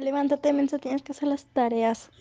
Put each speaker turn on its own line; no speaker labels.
Levántate, mensa, tienes que hacer las tareas.